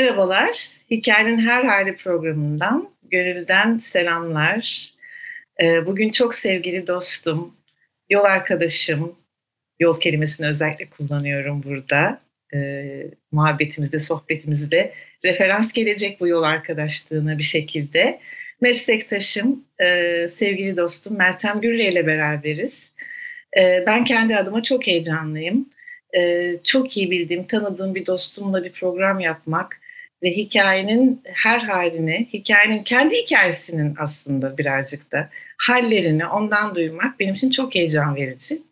Merhabalar, Hikayenin Her Hali programından Gönül'den selamlar. Ee, bugün çok sevgili dostum, yol arkadaşım, yol kelimesini özellikle kullanıyorum burada. Ee, muhabbetimizde, sohbetimizde referans gelecek bu yol arkadaşlığına bir şekilde. Meslektaşım, e, sevgili dostum Meltem Gürre ile beraberiz. E, ben kendi adıma çok heyecanlıyım. Çok iyi bildiğim, tanıdığım bir dostumla bir program yapmak ve hikayenin her halini, hikayenin kendi hikayesinin aslında birazcık da hallerini ondan duymak benim için çok heyecan verici.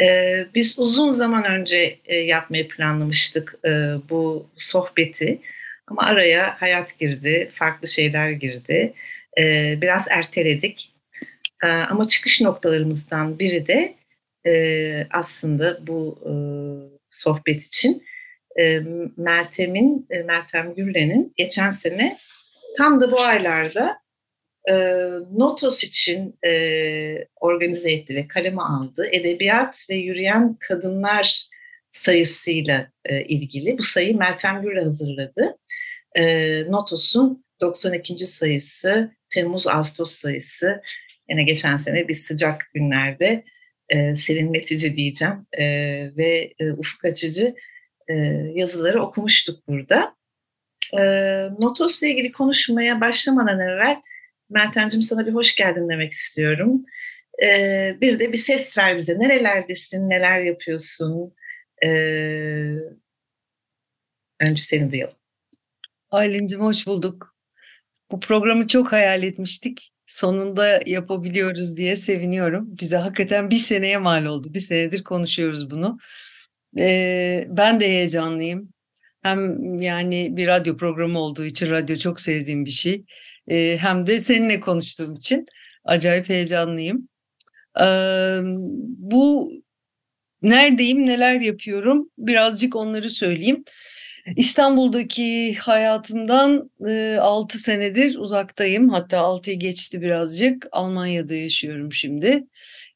Ee, biz uzun zaman önce e, yapmayı planlamıştık e, bu sohbeti ama araya hayat girdi, farklı şeyler girdi. E, biraz erteledik. E, ama çıkış noktalarımızdan biri de e, aslında bu e, sohbet için Meltem'in, e, Meltem Gürlen'in geçen sene tam da bu aylarda e, Notos için e, organize etti ve kaleme aldı. Edebiyat ve Yürüyen Kadınlar sayısıyla e, ilgili. Bu sayıyı Meltem Gürle hazırladı. E, Notos'un 92. sayısı, Temmuz-Ağustos sayısı. Yine geçen sene bir sıcak günlerde e, serinletici diyeceğim e, ve e, ufuk açıcı e, yazıları okumuştuk burada. E, Notos'la ilgili konuşmaya başlamadan evvel Meltemciğim sana bir hoş geldin demek istiyorum. E, bir de bir ses ver bize. Nerelerdesin, neler yapıyorsun? E, önce seni duyalım. Aylin'cim hoş bulduk. Bu programı çok hayal etmiştik. Sonunda yapabiliyoruz diye seviniyorum. Bize hakikaten bir seneye mal oldu. Bir senedir konuşuyoruz bunu. Ee, ben de heyecanlıyım. Hem yani bir radyo programı olduğu için radyo çok sevdiğim bir şey. Ee, hem de seninle konuştuğum için acayip heyecanlıyım. Ee, bu neredeyim, neler yapıyorum birazcık onları söyleyeyim. İstanbul'daki hayatımdan e, 6 senedir uzaktayım. Hatta 6'yı geçti birazcık. Almanya'da yaşıyorum şimdi.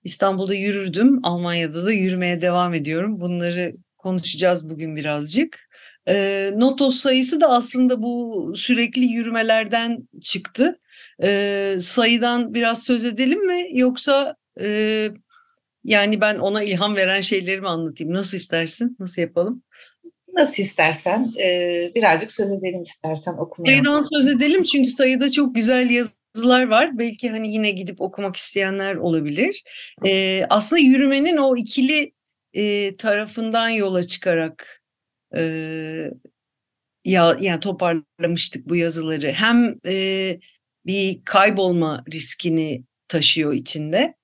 İstanbul'da yürürdüm. Almanya'da da yürümeye devam ediyorum. Bunları konuşacağız bugün birazcık. E, Notos sayısı da aslında bu sürekli yürümelerden çıktı. E, sayıdan biraz söz edelim mi? Yoksa e, yani ben ona ilham veren şeyleri mi anlatayım? Nasıl istersin? Nasıl yapalım? Nasıl istersen e, birazcık söz edelim istersen okumaya. Sayıdan söz edelim çünkü sayıda çok güzel yazılar var. Belki hani yine gidip okumak isteyenler olabilir. E, aslında yürümenin o ikili e, tarafından yola çıkarak e, ya yani toparlamıştık bu yazıları. Hem e, bir kaybolma riskini taşıyor içinde.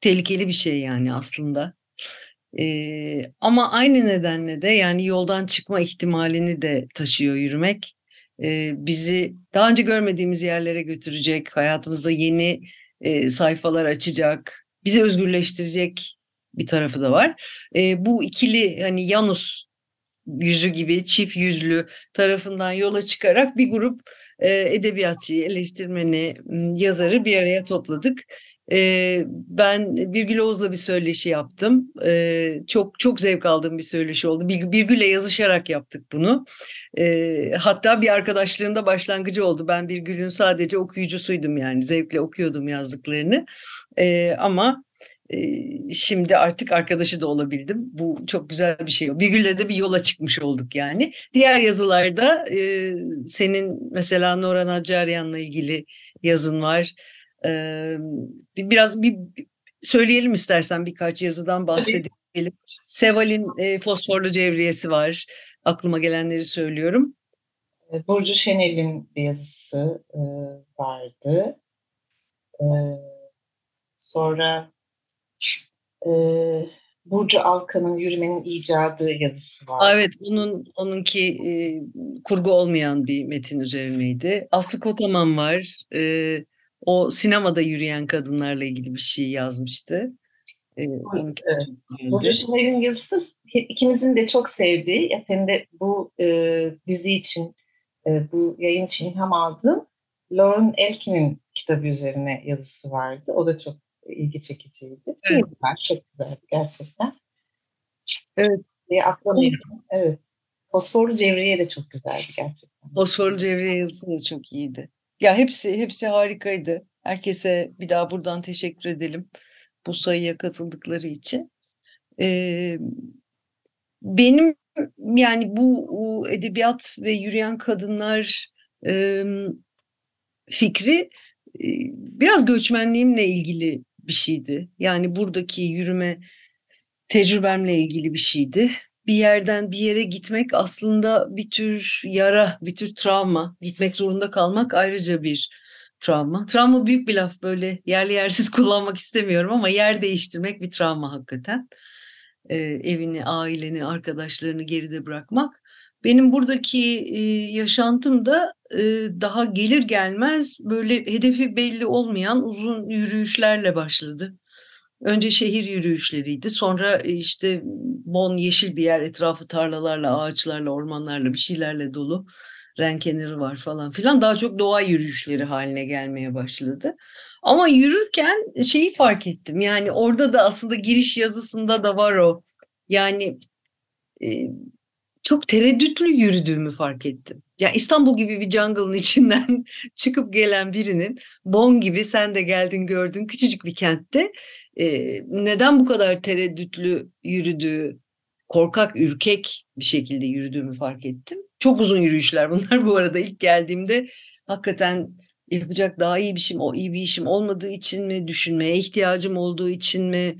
Tehlikeli bir şey yani aslında. Ee, ama aynı nedenle de yani yoldan çıkma ihtimalini de taşıyor yürümek. Ee, bizi daha önce görmediğimiz yerlere götürecek, hayatımızda yeni e, sayfalar açacak, bizi özgürleştirecek bir tarafı da var. Ee, bu ikili hani Yanus yüzü gibi çift yüzlü tarafından yola çıkarak bir grup e, edebiyatçıyı, eleştirmeni, yazarı bir araya topladık ee, ben Birgül Oğuz'la bir söyleşi yaptım. Ee, çok çok zevk aldığım bir söyleşi oldu. Bir, Birgül'le yazışarak yaptık bunu. Ee, hatta bir arkadaşlığında başlangıcı oldu. Ben Birgül'ün sadece okuyucusuydum yani. Zevkle okuyordum yazdıklarını. Ee, ama e, şimdi artık arkadaşı da olabildim. Bu çok güzel bir şey. Birgül'le de bir yola çıkmış olduk yani. Diğer yazılarda e, senin mesela Nora Nacaryan'la ilgili yazın var. Ee, biraz bir söyleyelim istersen birkaç yazıdan bahsedelim. Seval'in e, fosforlu cevriyesi var. Aklıma gelenleri söylüyorum. Burcu Şenel'in bir yazısı e, vardı. E, sonra e, Burcu Alkan'ın Yürümenin icadı yazısı var. Evet, onun onunki e, kurgu olmayan bir metin üzerineydi. Aslı Kotaman var. E, o sinemada yürüyen kadınlarla ilgili bir şey yazmıştı. E, evet. Şimer'in yazısı ikimizin de çok sevdiği, ya senin de bu e, dizi için, e, bu yayın için ilham aldığın Lauren Elkin'in kitabı üzerine yazısı vardı. O da çok ilgi çekiciydi. Evet. Güzel, çok güzeldi gerçekten. Evet. Diye atlamayalım. Evet. Fosforlu Cevriye de çok güzeldi gerçekten. Fosforlu Cevriye yazısı da çok iyiydi. Ya hepsi hepsi harikaydı. Herkese bir daha buradan teşekkür edelim bu sayıya katıldıkları için. Ee, benim yani bu edebiyat ve yürüyen kadınlar e, fikri e, biraz göçmenliğimle ilgili bir şeydi. Yani buradaki yürüme tecrübemle ilgili bir şeydi. Bir yerden bir yere gitmek aslında bir tür yara, bir tür travma. Gitmek zorunda kalmak ayrıca bir travma. Travma büyük bir laf böyle yerli yersiz kullanmak istemiyorum ama yer değiştirmek bir travma hakikaten. Ee, evini, aileni, arkadaşlarını geride bırakmak. Benim buradaki e, yaşantım da e, daha gelir gelmez böyle hedefi belli olmayan uzun yürüyüşlerle başladı. Önce şehir yürüyüşleriydi. Sonra e, işte Bon yeşil bir yer, etrafı tarlalarla, ağaçlarla, ormanlarla, bir şeylerle dolu. Ren kenarı var falan filan. Daha çok doğa yürüyüşleri haline gelmeye başladı. Ama yürürken şeyi fark ettim. Yani orada da aslında giriş yazısında da var o. Yani e, çok tereddütlü yürüdüğümü fark ettim. Ya İstanbul gibi bir jungle'ın içinden çıkıp gelen birinin Bon gibi sen de geldin gördün küçücük bir kentte e, neden bu kadar tereddütlü yürüdüğü, korkak, ürkek bir şekilde yürüdüğümü fark ettim. Çok uzun yürüyüşler bunlar bu arada ilk geldiğimde hakikaten yapacak daha iyi bir işim, o iyi bir işim olmadığı için mi, düşünmeye ihtiyacım olduğu için mi,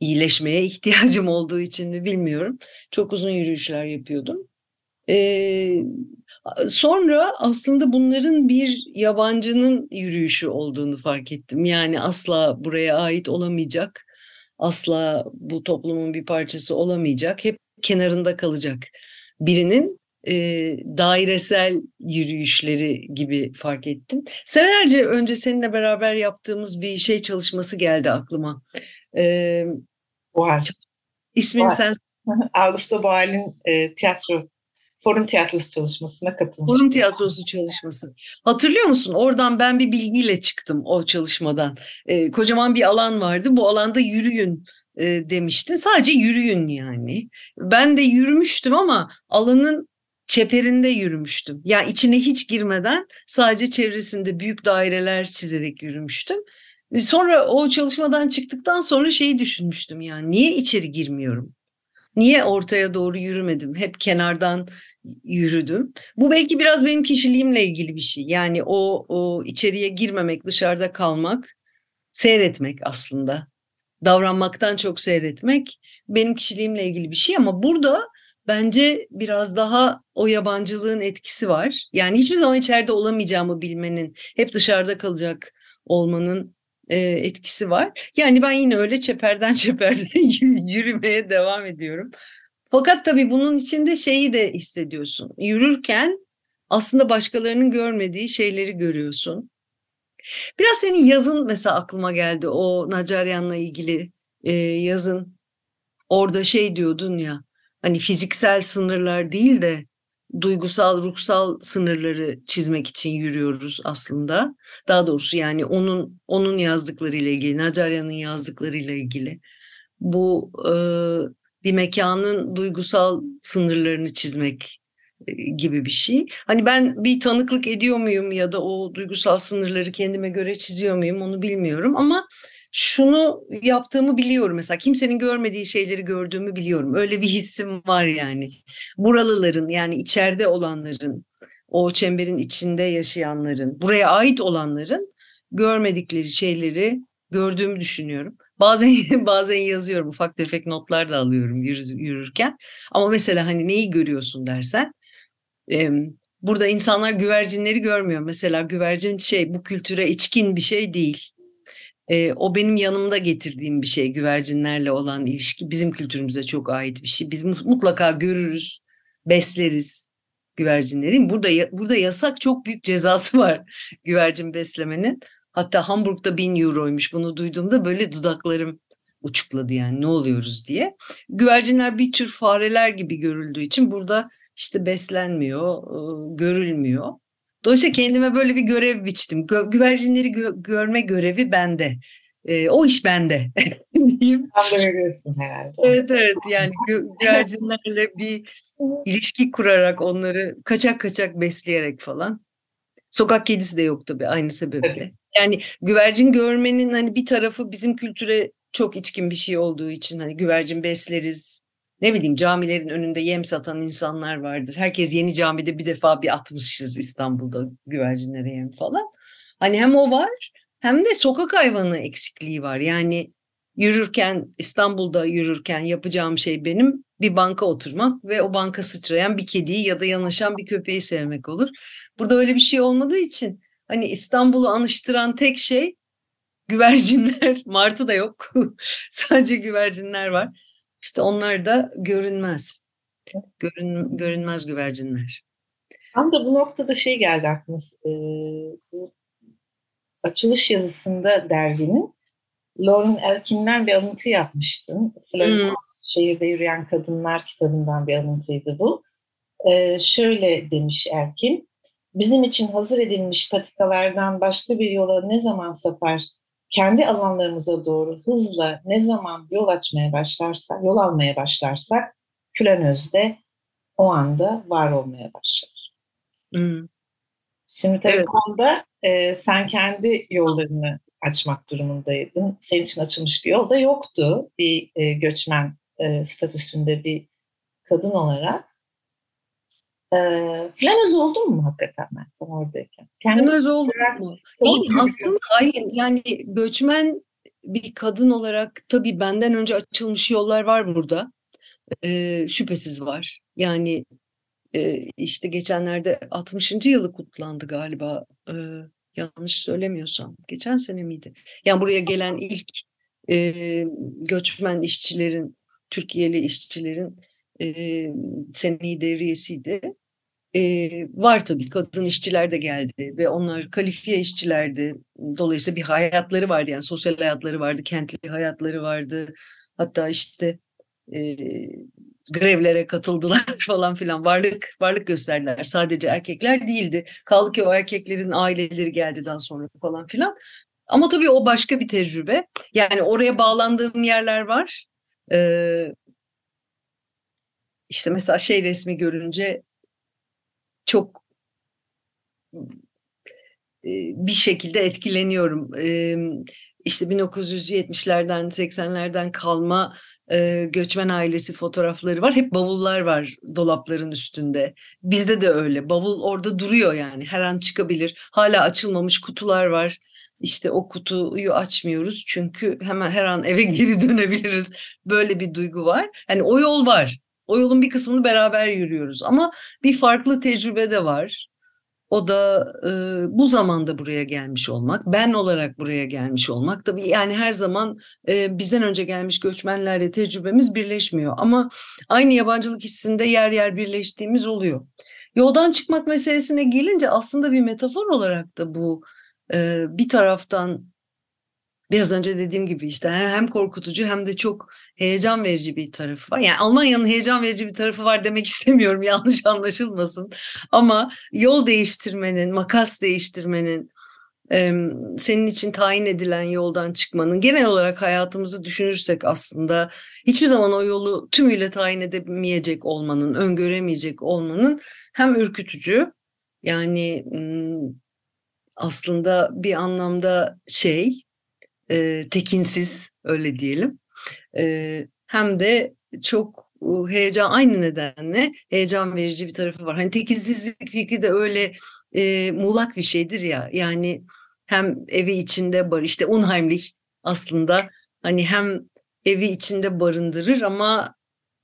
iyileşmeye ihtiyacım olduğu için mi bilmiyorum. Çok uzun yürüyüşler yapıyordum. Ee, sonra aslında bunların bir yabancının yürüyüşü olduğunu fark ettim. Yani asla buraya ait olamayacak, asla bu toplumun bir parçası olamayacak, hep kenarında kalacak birinin e, dairesel yürüyüşleri gibi fark ettim. Senelerce önce seninle beraber yaptığımız bir şey çalışması geldi aklıma. Ee, Buhar. İsmini Buhar. sen... Augusto Boal'in e, tiyatro Forum tiyatrosu çalışmasına katılmıştım. Forum tiyatrosu çalışması. Hatırlıyor musun? Oradan ben bir bilgiyle çıktım o çalışmadan. E, kocaman bir alan vardı. Bu alanda yürüyün e, demiştin. Sadece yürüyün yani. Ben de yürümüştüm ama alanın çeperinde yürümüştüm. Ya yani içine hiç girmeden sadece çevresinde büyük daireler çizerek yürümüştüm. Sonra o çalışmadan çıktıktan sonra şeyi düşünmüştüm yani niye içeri girmiyorum? Niye ortaya doğru yürümedim? Hep kenardan yürüdüm. Bu belki biraz benim kişiliğimle ilgili bir şey. Yani o, o içeriye girmemek, dışarıda kalmak, seyretmek aslında. Davranmaktan çok seyretmek benim kişiliğimle ilgili bir şey ama burada bence biraz daha o yabancılığın etkisi var. Yani hiçbir zaman içeride olamayacağımı bilmenin, hep dışarıda kalacak olmanın e, etkisi var. Yani ben yine öyle çeperden çeperden yürümeye devam ediyorum. Fakat tabii bunun içinde şeyi de hissediyorsun. Yürürken aslında başkalarının görmediği şeyleri görüyorsun. Biraz senin yazın mesela aklıma geldi o Nacaryan'la ilgili e, yazın. Orada şey diyordun ya hani fiziksel sınırlar değil de duygusal, ruhsal sınırları çizmek için yürüyoruz aslında. Daha doğrusu yani onun onun yazdıklarıyla ilgili, Nacaryan'ın yazdıklarıyla ilgili. Bu e, bir mekanın duygusal sınırlarını çizmek e, gibi bir şey. Hani ben bir tanıklık ediyor muyum ya da o duygusal sınırları kendime göre çiziyor muyum onu bilmiyorum ama şunu yaptığımı biliyorum mesela kimsenin görmediği şeyleri gördüğümü biliyorum. Öyle bir hissim var yani. Buralıların yani içeride olanların, o çemberin içinde yaşayanların, buraya ait olanların görmedikleri şeyleri gördüğümü düşünüyorum. Bazen bazen yazıyorum ufak tefek notlar da alıyorum yürü, yürürken. Ama mesela hani neyi görüyorsun dersen e, burada insanlar güvercinleri görmüyor. Mesela güvercin şey bu kültüre içkin bir şey değil. E, o benim yanımda getirdiğim bir şey güvercinlerle olan ilişki bizim kültürümüze çok ait bir şey. Biz mutlaka görürüz, besleriz güvercinleri. Burada burada yasak çok büyük cezası var güvercin beslemenin. Hatta Hamburg'da bin euroymuş bunu duyduğumda böyle dudaklarım uçukladı yani ne oluyoruz diye. Güvercinler bir tür fareler gibi görüldüğü için burada işte beslenmiyor, görülmüyor. Dolayısıyla kendime böyle bir görev biçtim. Gö güvercinleri gö görme görevi bende. E, o iş bende diyeyim. Tam da görüyorsun herhalde. Evet evet yani gü güvercinlerle bir ilişki kurarak onları kaçak kaçak besleyerek falan. Sokak kedisi de yok tabii aynı sebeple. Yani güvercin görmenin hani bir tarafı bizim kültüre çok içkin bir şey olduğu için hani güvercin besleriz. Ne bileyim camilerin önünde yem satan insanlar vardır. Herkes yeni camide bir defa bir atmıştır İstanbul'da güvercinlere yem falan. Hani hem o var hem de sokak hayvanı eksikliği var. Yani yürürken İstanbul'da yürürken yapacağım şey benim bir banka oturmak ve o banka sıçrayan bir kediyi ya da yanaşan bir köpeği sevmek olur. Burada öyle bir şey olmadığı için hani İstanbul'u anıştıran tek şey güvercinler, martı da yok. Sadece güvercinler var. İşte onlar da görünmez. Görün, görünmez güvercinler. Tam da bu noktada şey geldi aklıma. E, bu açılış yazısında derginin Lauren Elkin'den bir alıntı yapmıştın. Florida hmm. Şehirde Yürüyen Kadınlar kitabından bir alıntıydı bu. E, şöyle demiş Elkin. Bizim için hazır edilmiş patikalardan başka bir yola ne zaman sapar kendi alanlarımıza doğru hızla ne zaman yol açmaya başlarsak, yol almaya başlarsak Külenöz'de o anda var olmaya başlar. Hmm. Şimdi tabii evet. anda e, sen kendi yollarını açmak durumundaydın. Senin için açılmış bir yol da yoktu. Bir e, göçmen e, statüsünde bir kadın olarak. E, flanoz oldun mu hakikaten ben tam oradayken? Flanoz oldum mu? Yani aslında hayır yani göçmen bir kadın olarak tabii benden önce açılmış yollar var burada. E, şüphesiz var. Yani e, işte geçenlerde 60. yılı kutlandı galiba. E, yanlış söylemiyorsam. Geçen sene miydi? Yani buraya gelen ilk e, göçmen işçilerin, Türkiye'li işçilerin e, seneyi devriyesiydi. E, var tabii kadın işçiler de geldi ve onlar kalifiye işçilerdi. Dolayısıyla bir hayatları vardı yani sosyal hayatları vardı, kentli hayatları vardı. Hatta işte e, grevlere katıldılar falan filan varlık varlık gösterdiler. Sadece erkekler değildi. Kaldı ki o erkeklerin aileleri geldi daha sonra falan filan. Ama tabii o başka bir tecrübe. Yani oraya bağlandığım yerler var. Ee, işte mesela şey resmi görünce çok bir şekilde etkileniyorum. İşte 1970'lerden 80'lerden kalma göçmen ailesi fotoğrafları var. Hep bavullar var dolapların üstünde. Bizde de öyle. Bavul orada duruyor yani. Her an çıkabilir. Hala açılmamış kutular var. İşte o kutuyu açmıyoruz çünkü hemen her an eve geri dönebiliriz. Böyle bir duygu var. Yani o yol var. O yolun bir kısmını beraber yürüyoruz ama bir farklı tecrübe de var. O da e, bu zamanda buraya gelmiş olmak, ben olarak buraya gelmiş olmak. Tabii yani her zaman e, bizden önce gelmiş göçmenlerle tecrübemiz birleşmiyor. Ama aynı yabancılık hissinde yer yer birleştiğimiz oluyor. Yoldan çıkmak meselesine gelince aslında bir metafor olarak da bu e, bir taraftan biraz önce dediğim gibi işte hem korkutucu hem de çok heyecan verici bir tarafı var. Yani Almanya'nın heyecan verici bir tarafı var demek istemiyorum yanlış anlaşılmasın. Ama yol değiştirmenin, makas değiştirmenin, senin için tayin edilen yoldan çıkmanın genel olarak hayatımızı düşünürsek aslında hiçbir zaman o yolu tümüyle tayin edemeyecek olmanın, öngöremeyecek olmanın hem ürkütücü yani aslında bir anlamda şey e, tekinsiz öyle diyelim. E, hem de çok heyecan aynı nedenle heyecan verici bir tarafı var. Hani tekinsizlik fikri de öyle e, muğlak bir şeydir ya. Yani hem evi içinde bar işte unheimlich aslında hani hem evi içinde barındırır ama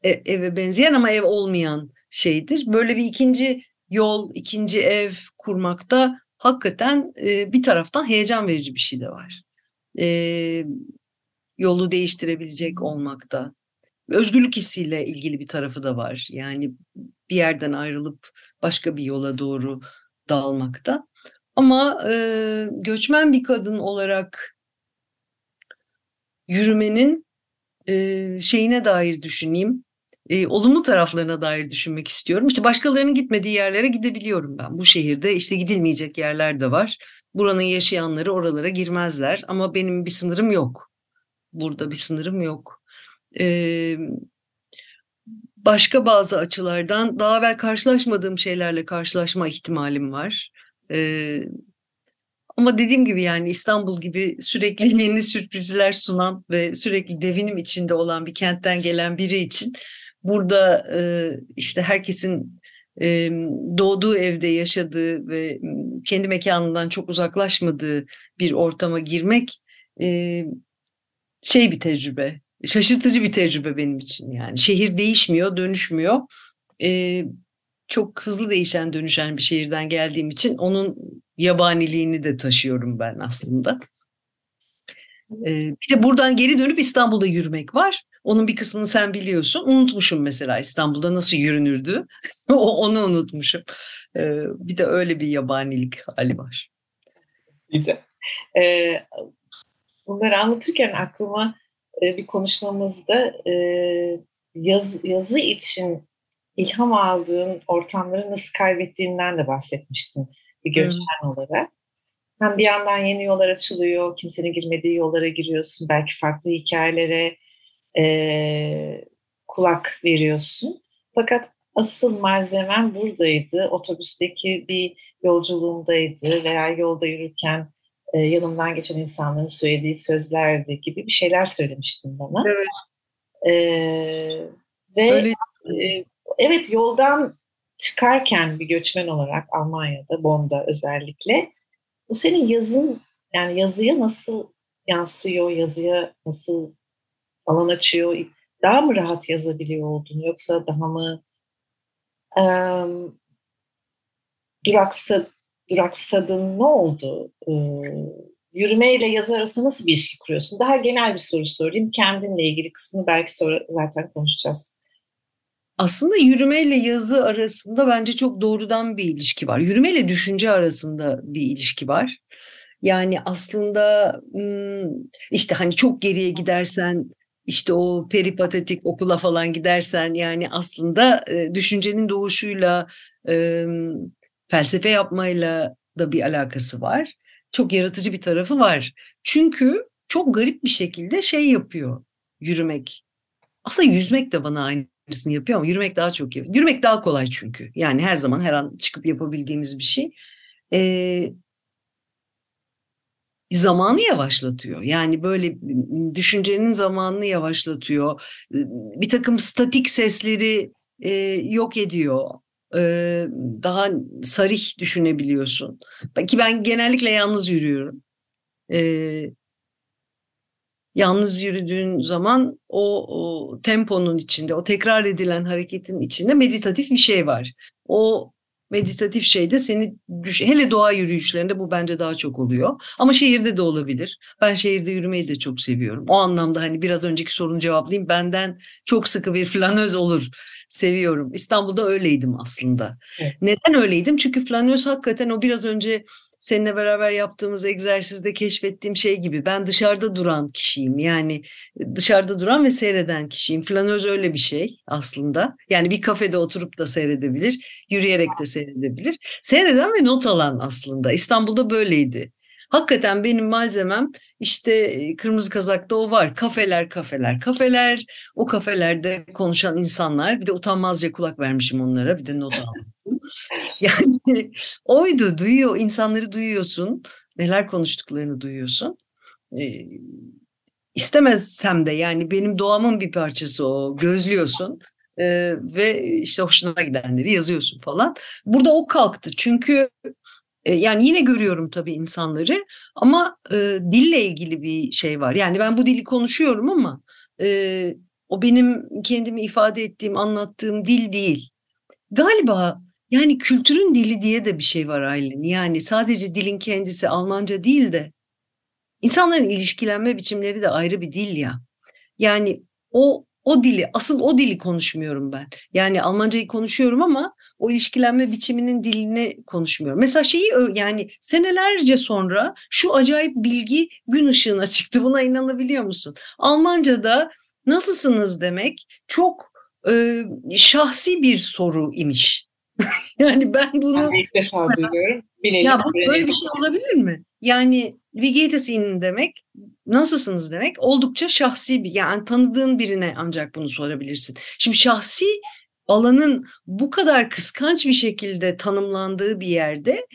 e, eve benzeyen ama ev olmayan şeydir. Böyle bir ikinci yol, ikinci ev kurmakta hakikaten e, bir taraftan heyecan verici bir şey de var. e, yolu değiştirebilecek olmakta. Özgürlük hissiyle ilgili bir tarafı da var. Yani bir yerden ayrılıp başka bir yola doğru dalmakta. Ama e, göçmen bir kadın olarak yürümenin e, şeyine dair düşüneyim. E, olumlu taraflarına dair düşünmek istiyorum. İşte başkalarının gitmediği yerlere gidebiliyorum ben. Bu şehirde işte gidilmeyecek yerler de var. Buranın yaşayanları oralara girmezler ama benim bir sınırım yok. Burada bir sınırım yok. Ee, başka bazı açılardan daha evvel karşılaşmadığım şeylerle karşılaşma ihtimalim var. Ee, ama dediğim gibi yani İstanbul gibi sürekli yeni sürprizler sunan ve sürekli devinim içinde olan bir kentten gelen biri için burada e, işte herkesin e, doğduğu evde yaşadığı ve kendi mekanından çok uzaklaşmadığı bir ortama girmek e, şey bir tecrübe, şaşırtıcı bir tecrübe benim için yani. Şehir değişmiyor, dönüşmüyor. E, çok hızlı değişen, dönüşen bir şehirden geldiğim için onun yabaniliğini de taşıyorum ben aslında. E, bir de buradan geri dönüp İstanbul'da yürümek var. Onun bir kısmını sen biliyorsun. Unutmuşum mesela İstanbul'da nasıl yürünürdü. Onu unutmuşum. E, bir de öyle bir yabanilik hali var. Güzel. Ee, bunları anlatırken aklıma e, bir konuşmamızda e, yaz, yazı için ilham aldığın ortamları nasıl kaybettiğinden de bahsetmiştin bir göçmen hmm. olarak. Hem bir yandan yeni yollar açılıyor, kimsenin girmediği yollara giriyorsun, belki farklı hikayelere e, kulak veriyorsun. Fakat asıl malzemen buradaydı, otobüsteki bir yolculuğumdaydı veya yolda yürürken e, yanımdan geçen insanların söylediği sözlerdi gibi bir şeyler söylemiştin bana. Evet. E, ve Öyle. E, evet yoldan çıkarken bir göçmen olarak Almanya'da, Bonn'da özellikle bu senin yazın yani yazıya nasıl yansıyor, yazıya nasıl alan açıyor? Daha mı rahat yazabiliyor oldun yoksa daha mı e, duraksa, duraksadın ne oldu? E, yürüme ile yazı arasında nasıl bir ilişki kuruyorsun? Daha genel bir soru sorayım. Kendinle ilgili kısmını belki sonra zaten konuşacağız. Aslında yürümeyle yazı arasında bence çok doğrudan bir ilişki var. Yürümeyle düşünce arasında bir ilişki var. Yani aslında işte hani çok geriye gidersen işte o peripatetik okula falan gidersen yani aslında düşüncenin doğuşuyla felsefe yapmayla da bir alakası var. Çok yaratıcı bir tarafı var. Çünkü çok garip bir şekilde şey yapıyor yürümek. Aslında yüzmek de bana aynısını yapıyor ama yürümek daha çok yapıyor. Yürümek daha kolay çünkü. Yani her zaman her an çıkıp yapabildiğimiz bir şey. Ee, zamanı yavaşlatıyor. Yani böyle düşüncenin zamanını yavaşlatıyor. Bir takım statik sesleri e, yok ediyor daha sarih düşünebiliyorsun. Ki ben genellikle yalnız yürüyorum. Ee, yalnız yürüdüğün zaman o, o temponun içinde, o tekrar edilen hareketin içinde meditatif bir şey var. O meditatif şey de seni düş hele doğa yürüyüşlerinde bu bence daha çok oluyor. Ama şehirde de olabilir. Ben şehirde yürümeyi de çok seviyorum. O anlamda hani biraz önceki sorunu cevaplayayım. Benden çok sıkı bir flanöz olur. Seviyorum. İstanbul'da öyleydim aslında. Evet. Neden öyleydim? Çünkü flanöz hakikaten o biraz önce seninle beraber yaptığımız egzersizde keşfettiğim şey gibi ben dışarıda duran kişiyim. Yani dışarıda duran ve seyreden kişiyim. Flanöz öyle bir şey aslında. Yani bir kafede oturup da seyredebilir, yürüyerek de seyredebilir. Seyreden ve not alan aslında. İstanbul'da böyleydi. Hakikaten benim malzemem işte kırmızı kazakta o var. Kafeler, kafeler, kafeler. O kafelerde konuşan insanlar. Bir de utanmazca kulak vermişim onlara. Bir de not aldım. Yani oydu, duyuyor, insanları duyuyorsun. Neler konuştuklarını duyuyorsun. Ee, istemezsem de yani benim doğamın bir parçası o. Gözlüyorsun. Ee, ve işte hoşuna gidenleri yazıyorsun falan. Burada o kalktı. Çünkü yani yine görüyorum tabii insanları ama e, dille ilgili bir şey var. Yani ben bu dili konuşuyorum ama e, o benim kendimi ifade ettiğim, anlattığım dil değil. Galiba yani kültürün dili diye de bir şey var Aylin. Yani sadece dilin kendisi Almanca değil de insanların ilişkilenme biçimleri de ayrı bir dil ya. Yani o o dili, asıl o dili konuşmuyorum ben. Yani Almancayı konuşuyorum ama o ilişkilenme biçiminin dilini konuşmuyorum. Mesela şeyi yani senelerce sonra şu acayip bilgi gün ışığına çıktı. Buna inanabiliyor musun? Almanca'da nasılsınız demek çok e, şahsi bir soru imiş. yani ben bunu... Ben ilk defa duyuyorum. Bilelim, ya bu böyle bir şey olabilir mi? Yani wie geht es Ihnen demek, nasılsınız demek oldukça şahsi bir yani tanıdığın birine ancak bunu sorabilirsin. Şimdi şahsi alanın bu kadar kıskanç bir şekilde tanımlandığı bir yerde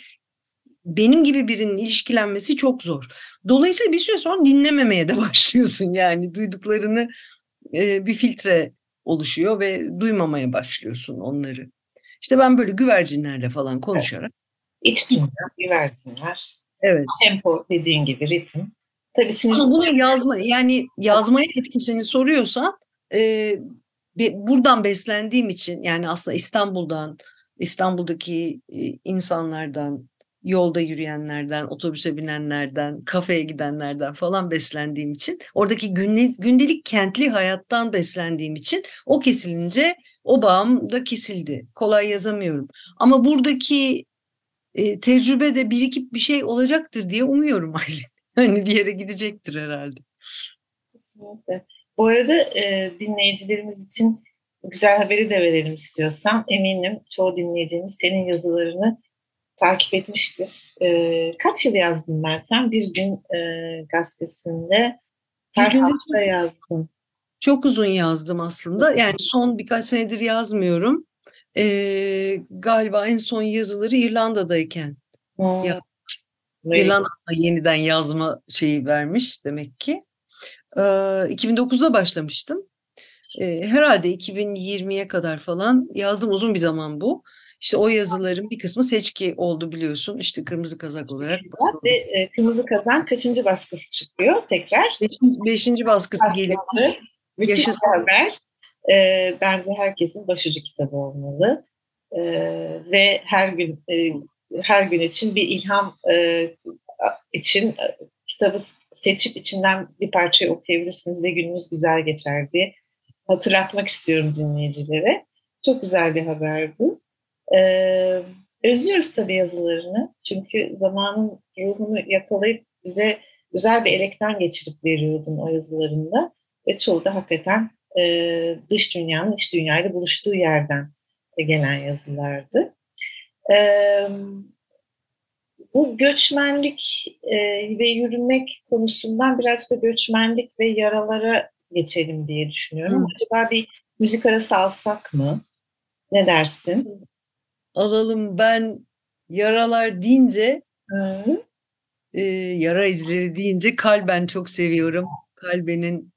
benim gibi birinin ilişkilenmesi çok zor. Dolayısıyla bir süre sonra dinlememeye de başlıyorsun yani duyduklarını e, bir filtre oluşuyor ve duymamaya başlıyorsun onları. İşte ben böyle güvercinlerle falan konuşarak. Evet. İç dünya, güvercinler, Evet. Tempo dediğin gibi ritim. Tabii sinir... Ama bunu yazma yani yazmaya etkisini soruyorsan e, buradan beslendiğim için yani aslında İstanbul'dan İstanbul'daki e, insanlardan yolda yürüyenlerden, otobüse binenlerden, kafeye gidenlerden falan beslendiğim için, oradaki gündelik kentli hayattan beslendiğim için o kesilince o bağım da kesildi. Kolay yazamıyorum. Ama buradaki e, tecrübe de birikip bir şey olacaktır diye umuyorum Aylin. Hani bir yere gidecektir herhalde. Kesinlikle. Bu arada e, dinleyicilerimiz için güzel haberi de verelim istiyorsam. Eminim çoğu dinleyicimiz senin yazılarını takip etmiştir. E, kaç yıl yazdın Meltem? Bir gün e, gazetesinde her bir hafta yazdım. Çok uzun yazdım aslında. Yani son birkaç senedir yazmıyorum e, galiba en son yazıları İrlanda'dayken hmm. ya, İrlanda'da yeniden yazma şeyi vermiş demek ki. E, 2009'da başlamıştım. E, herhalde 2020'ye kadar falan yazdım uzun bir zaman bu. İşte o yazıların bir kısmı seçki oldu biliyorsun. İşte Kırmızı Kazak olarak basıldı. Ve e, Kırmızı Kazan kaçıncı baskısı çıkıyor tekrar? Beşinci, beşinci baskısı geliyor. Müthiş Yaşasın. haber e, bence herkesin başucu kitabı olmalı. E, ve her gün e, her gün için bir ilham e, için kitabı seçip içinden bir parçayı okuyabilirsiniz ve gününüz güzel geçer diye hatırlatmak istiyorum dinleyicilere. Çok güzel bir haber bu. Ee, özlüyoruz tabii yazılarını. Çünkü zamanın ruhunu yakalayıp bize güzel bir elekten geçirip veriyordun o yazılarında. Ve çoğu da hakikaten e, dış dünyanın iç dünyayla buluştuğu yerden gelen yazılardı. E, bu göçmenlik e, ve yürümek konusundan biraz da göçmenlik ve yaralara geçelim diye düşünüyorum. Hı. Acaba bir müzik arası alsak mı? Ne dersin? Alalım. Ben yaralar deyince e, yara izleri deyince kalben çok seviyorum. Kalbenin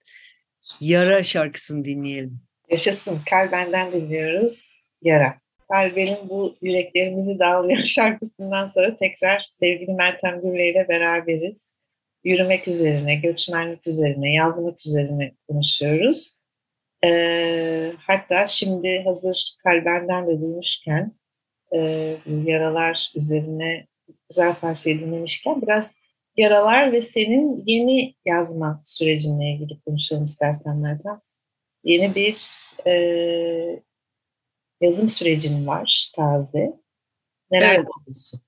Yara şarkısını dinleyelim. Yaşasın. Kalben'den dinliyoruz. Yara. Kalben'in bu yüreklerimizi dağlayan şarkısından sonra tekrar sevgili Meltem Gürle ile beraberiz. Yürümek üzerine, göçmenlik üzerine, yazmak üzerine konuşuyoruz. Ee, hatta şimdi hazır Kalben'den de duymuşken e, yaralar üzerine güzel parçayı dinlemişken biraz yaralar ve senin yeni yazma sürecinle ilgili konuşalım istersen Meltem. Yeni bir e, yazım sürecin var taze. Neler evet. yapıyorsun?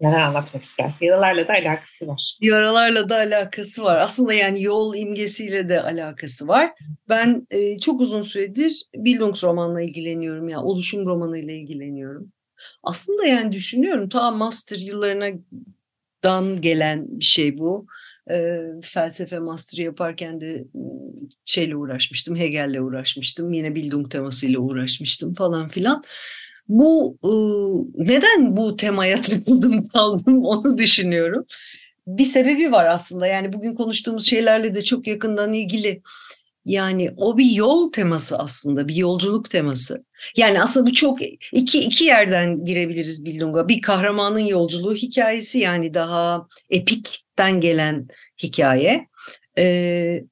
Neler anlatmak istersin? Yaralarla da alakası var. Yaralarla da alakası var. Aslında yani yol imgesiyle de alakası var. Ben e, çok uzun süredir Bildungsromanla ilgileniyorum. Yani oluşum romanıyla ilgileniyorum. Aslında yani düşünüyorum ta master yıllarına dan gelen bir şey bu. E, felsefe master yaparken de şeyle uğraşmıştım, Hegel'le uğraşmıştım, yine Bildung temasıyla uğraşmıştım falan filan. Bu e, neden bu temaya takıldım kaldım onu düşünüyorum. Bir sebebi var aslında yani bugün konuştuğumuz şeylerle de çok yakından ilgili. Yani o bir yol teması aslında, bir yolculuk teması. Yani aslında bu çok iki iki yerden girebiliriz Bildung'a. Bir kahramanın yolculuğu hikayesi yani daha epikten gelen hikaye. Ee,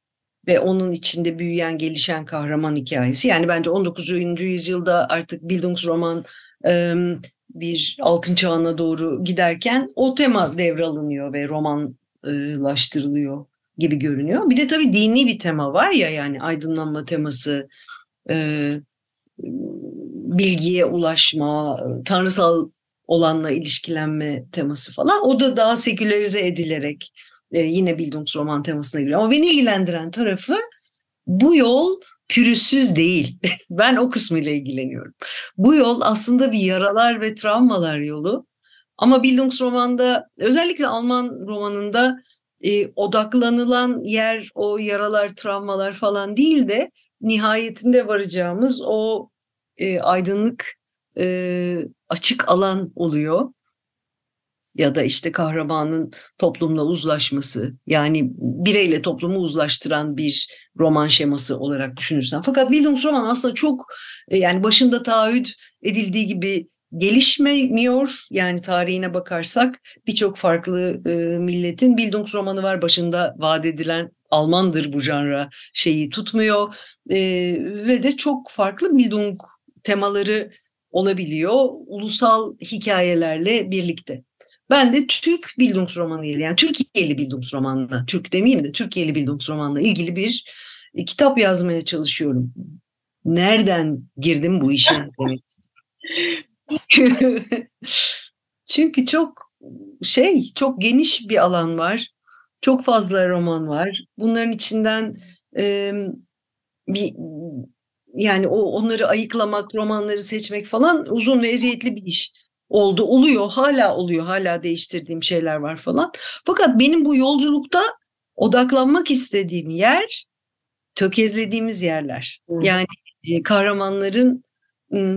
ve onun içinde büyüyen, gelişen kahraman hikayesi. Yani bence 19. yüzyılda artık Bildungsroman e, bir altın çağına doğru giderken o tema devralınıyor ve roman toplumsallaştırılıyor gibi görünüyor. Bir de tabii dini bir tema var ya yani aydınlanma teması, e, bilgiye ulaşma, tanrısal olanla ilişkilenme teması falan. O da daha sekülerize edilerek e, yine Bildungsroman temasına giriyor. Ama beni ilgilendiren tarafı bu yol pürüzsüz değil. ben o kısmıyla ilgileniyorum. Bu yol aslında bir yaralar ve travmalar yolu. Ama Bildungsroman'da özellikle Alman romanında e, odaklanılan yer o yaralar, travmalar falan değil de nihayetinde varacağımız o e, aydınlık e, açık alan oluyor ya da işte kahramanın toplumla uzlaşması yani bireyle toplumu uzlaştıran bir roman şeması olarak düşünürsen. Fakat Bildungsroman aslında çok e, yani başında taahhüt edildiği gibi gelişmiyor. Yani tarihine bakarsak birçok farklı e, milletin Bildungsromanı var başında vaat edilen Almandır bu janra şeyi tutmuyor e, ve de çok farklı Bildung temaları olabiliyor ulusal hikayelerle birlikte. Ben de Türk Bildungsromanı ile yani Türkiye'li Bildungsromanla, Türk demeyeyim de Türkiye'li Bildungsromanla ilgili bir e, kitap yazmaya çalışıyorum. Nereden girdim bu işe demek Çünkü çok şey, çok geniş bir alan var. Çok fazla roman var. Bunların içinden e, bir yani o onları ayıklamak, romanları seçmek falan uzun ve eziyetli bir iş oldu. Oluyor, hala oluyor. Hala değiştirdiğim şeyler var falan. Fakat benim bu yolculukta odaklanmak istediğim yer tökezlediğimiz yerler. Yani e, kahramanların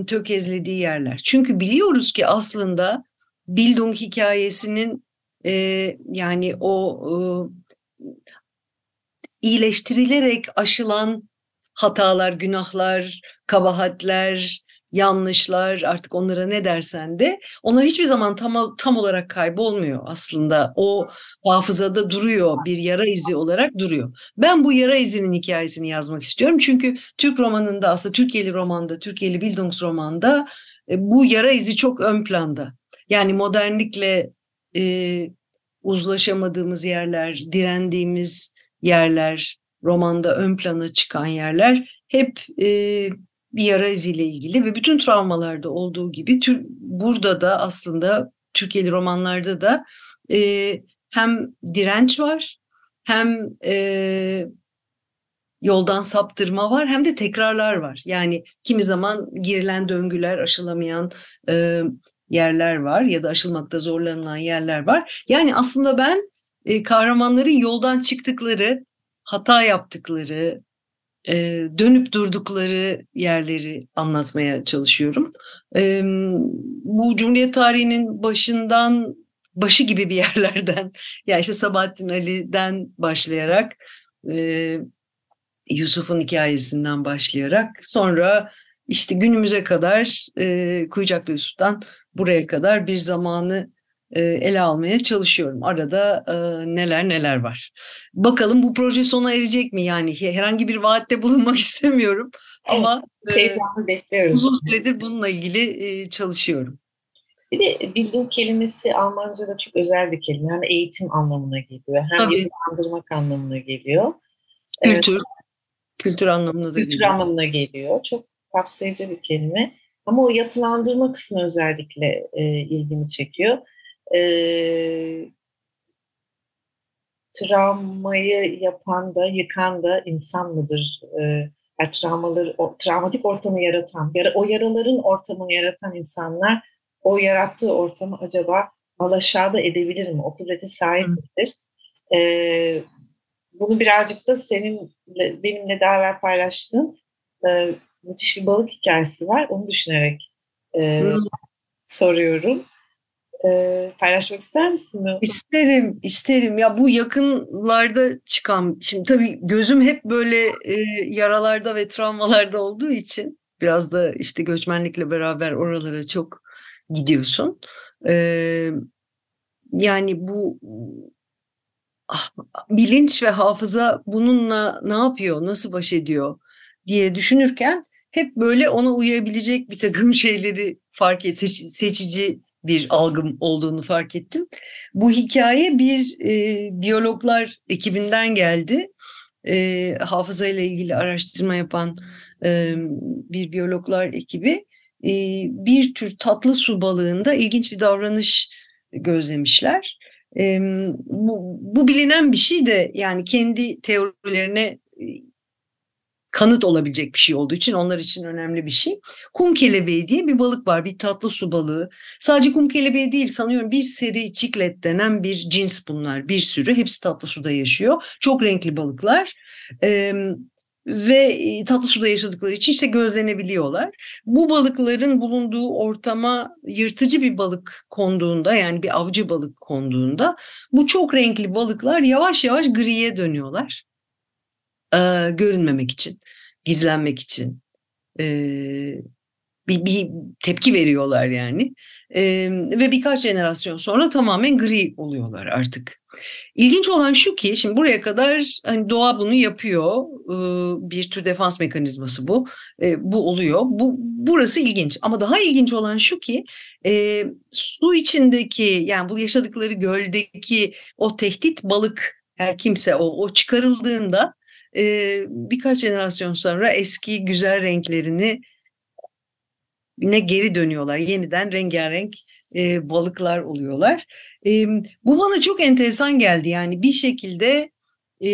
tökezlediği yerler. Çünkü biliyoruz ki aslında Bildung hikayesinin e, yani o e, iyileştirilerek aşılan hatalar, günahlar, kabahatler, yanlışlar artık onlara ne dersen de onlar hiçbir zaman tam tam olarak kaybolmuyor aslında. O hafızada duruyor, bir yara izi olarak duruyor. Ben bu yara izinin hikayesini yazmak istiyorum. Çünkü Türk romanında aslında Türkiye'li romanda, Türkiye'li Bildungsromanda e, bu yara izi çok ön planda. Yani modernlikle e, uzlaşamadığımız yerler, direndiğimiz yerler, romanda ön plana çıkan yerler hep e, bir yara iziyle ilgili ve bütün travmalarda olduğu gibi tür, burada da aslında Türkiye'li romanlarda da e, hem direnç var hem e, yoldan saptırma var hem de tekrarlar var. Yani kimi zaman girilen döngüler aşılamayan e, yerler var ya da aşılmakta zorlanılan yerler var. Yani aslında ben e, kahramanların yoldan çıktıkları hata yaptıkları, e, dönüp durdukları yerleri anlatmaya çalışıyorum. E, bu Cumhuriyet tarihinin başından başı gibi bir yerlerden, yani işte Sabahattin Ali'den başlayarak, e, Yusuf'un hikayesinden başlayarak, sonra işte günümüze kadar e, Kuyucaklı Yusuf'tan buraya kadar bir zamanı ele almaya çalışıyorum. Arada e, neler neler var. Bakalım bu proje sona erecek mi? Yani herhangi bir vaatte bulunmak istemiyorum ama e, bekliyoruz. Uzun süredir bununla ilgili e, çalışıyorum. Bir de bildiğim kelimesi Almanca'da çok özel bir kelime. Hem eğitim anlamına geliyor hem Tabii. yapılandırmak anlamına geliyor. Kültür. Evet. Kültür anlamına da Kültür geliyor. anlamına geliyor. Çok kapsayıcı bir kelime. Ama o yapılandırma kısmı özellikle e, ilgimi çekiyor e, travmayı yapan da yıkan da insan mıdır? E, yani travmaları, o, travmatik ortamı yaratan, yara, o yaraların ortamını yaratan insanlar o yarattığı ortamı acaba alaşağıda edebilir mi? O kudrete sahip midir? E, bunu birazcık da senin benimle daha evvel paylaştığın e, müthiş bir balık hikayesi var. Onu düşünerek e, soruyorum e, paylaşmak ister misin? İsterim, isterim. Ya bu yakınlarda çıkan, şimdi tabii gözüm hep böyle e, yaralarda ve travmalarda olduğu için biraz da işte göçmenlikle beraber oralara çok gidiyorsun. E, yani bu ah, bilinç ve hafıza bununla ne yapıyor, nasıl baş ediyor diye düşünürken hep böyle ona uyabilecek bir takım şeyleri fark et, seç, seçici bir algım olduğunu fark ettim. Bu hikaye bir e, biyologlar ekibinden geldi. E, hafıza ile ilgili araştırma yapan e, bir biyologlar ekibi e, bir tür tatlı su balığında ilginç bir davranış gözlemişler. E, bu, bu bilinen bir şey de yani kendi teorilerine kanıt olabilecek bir şey olduğu için onlar için önemli bir şey. Kum kelebeği diye bir balık var, bir tatlı su balığı. Sadece kum kelebeği değil sanıyorum bir seri çiklet denen bir cins bunlar. Bir sürü hepsi tatlı suda yaşıyor. Çok renkli balıklar. Ee, ve tatlı suda yaşadıkları için işte gözlenebiliyorlar. Bu balıkların bulunduğu ortama yırtıcı bir balık konduğunda yani bir avcı balık konduğunda bu çok renkli balıklar yavaş yavaş griye dönüyorlar e, görünmemek için, gizlenmek için e, bir, bir tepki veriyorlar yani. E, ve birkaç jenerasyon sonra tamamen gri oluyorlar artık. İlginç olan şu ki şimdi buraya kadar hani doğa bunu yapıyor. E, bir tür defans mekanizması bu. E, bu oluyor. Bu burası ilginç. Ama daha ilginç olan şu ki e, su içindeki yani bu yaşadıkları göldeki o tehdit balık her kimse o, o çıkarıldığında e, birkaç jenerasyon sonra eski güzel renklerini ne geri dönüyorlar. Yeniden rengarenk e, balıklar oluyorlar. E, bu bana çok enteresan geldi. Yani bir şekilde e,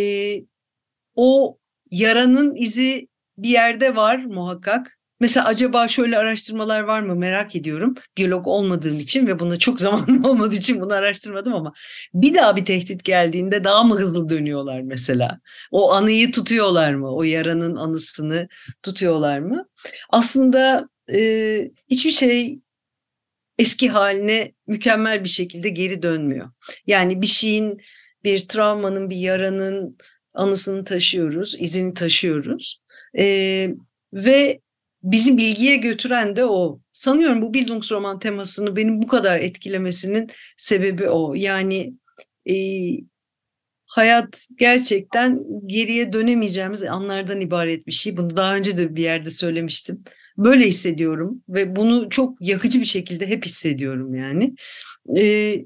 o yaranın izi bir yerde var muhakkak. Mesela acaba şöyle araştırmalar var mı merak ediyorum. Biyolog olmadığım için ve buna çok zamanım olmadığı için bunu araştırmadım ama bir daha bir tehdit geldiğinde daha mı hızlı dönüyorlar mesela? O anıyı tutuyorlar mı? O yaranın anısını tutuyorlar mı? Aslında e, hiçbir şey eski haline mükemmel bir şekilde geri dönmüyor. Yani bir şeyin, bir travmanın, bir yaranın anısını taşıyoruz, izini taşıyoruz. E, ve bizi bilgiye götüren de o. Sanıyorum bu Bildungsroman temasını benim bu kadar etkilemesinin sebebi o. Yani e, hayat gerçekten geriye dönemeyeceğimiz anlardan ibaret bir şey. Bunu daha önce de bir yerde söylemiştim. Böyle hissediyorum ve bunu çok yakıcı bir şekilde hep hissediyorum yani. E,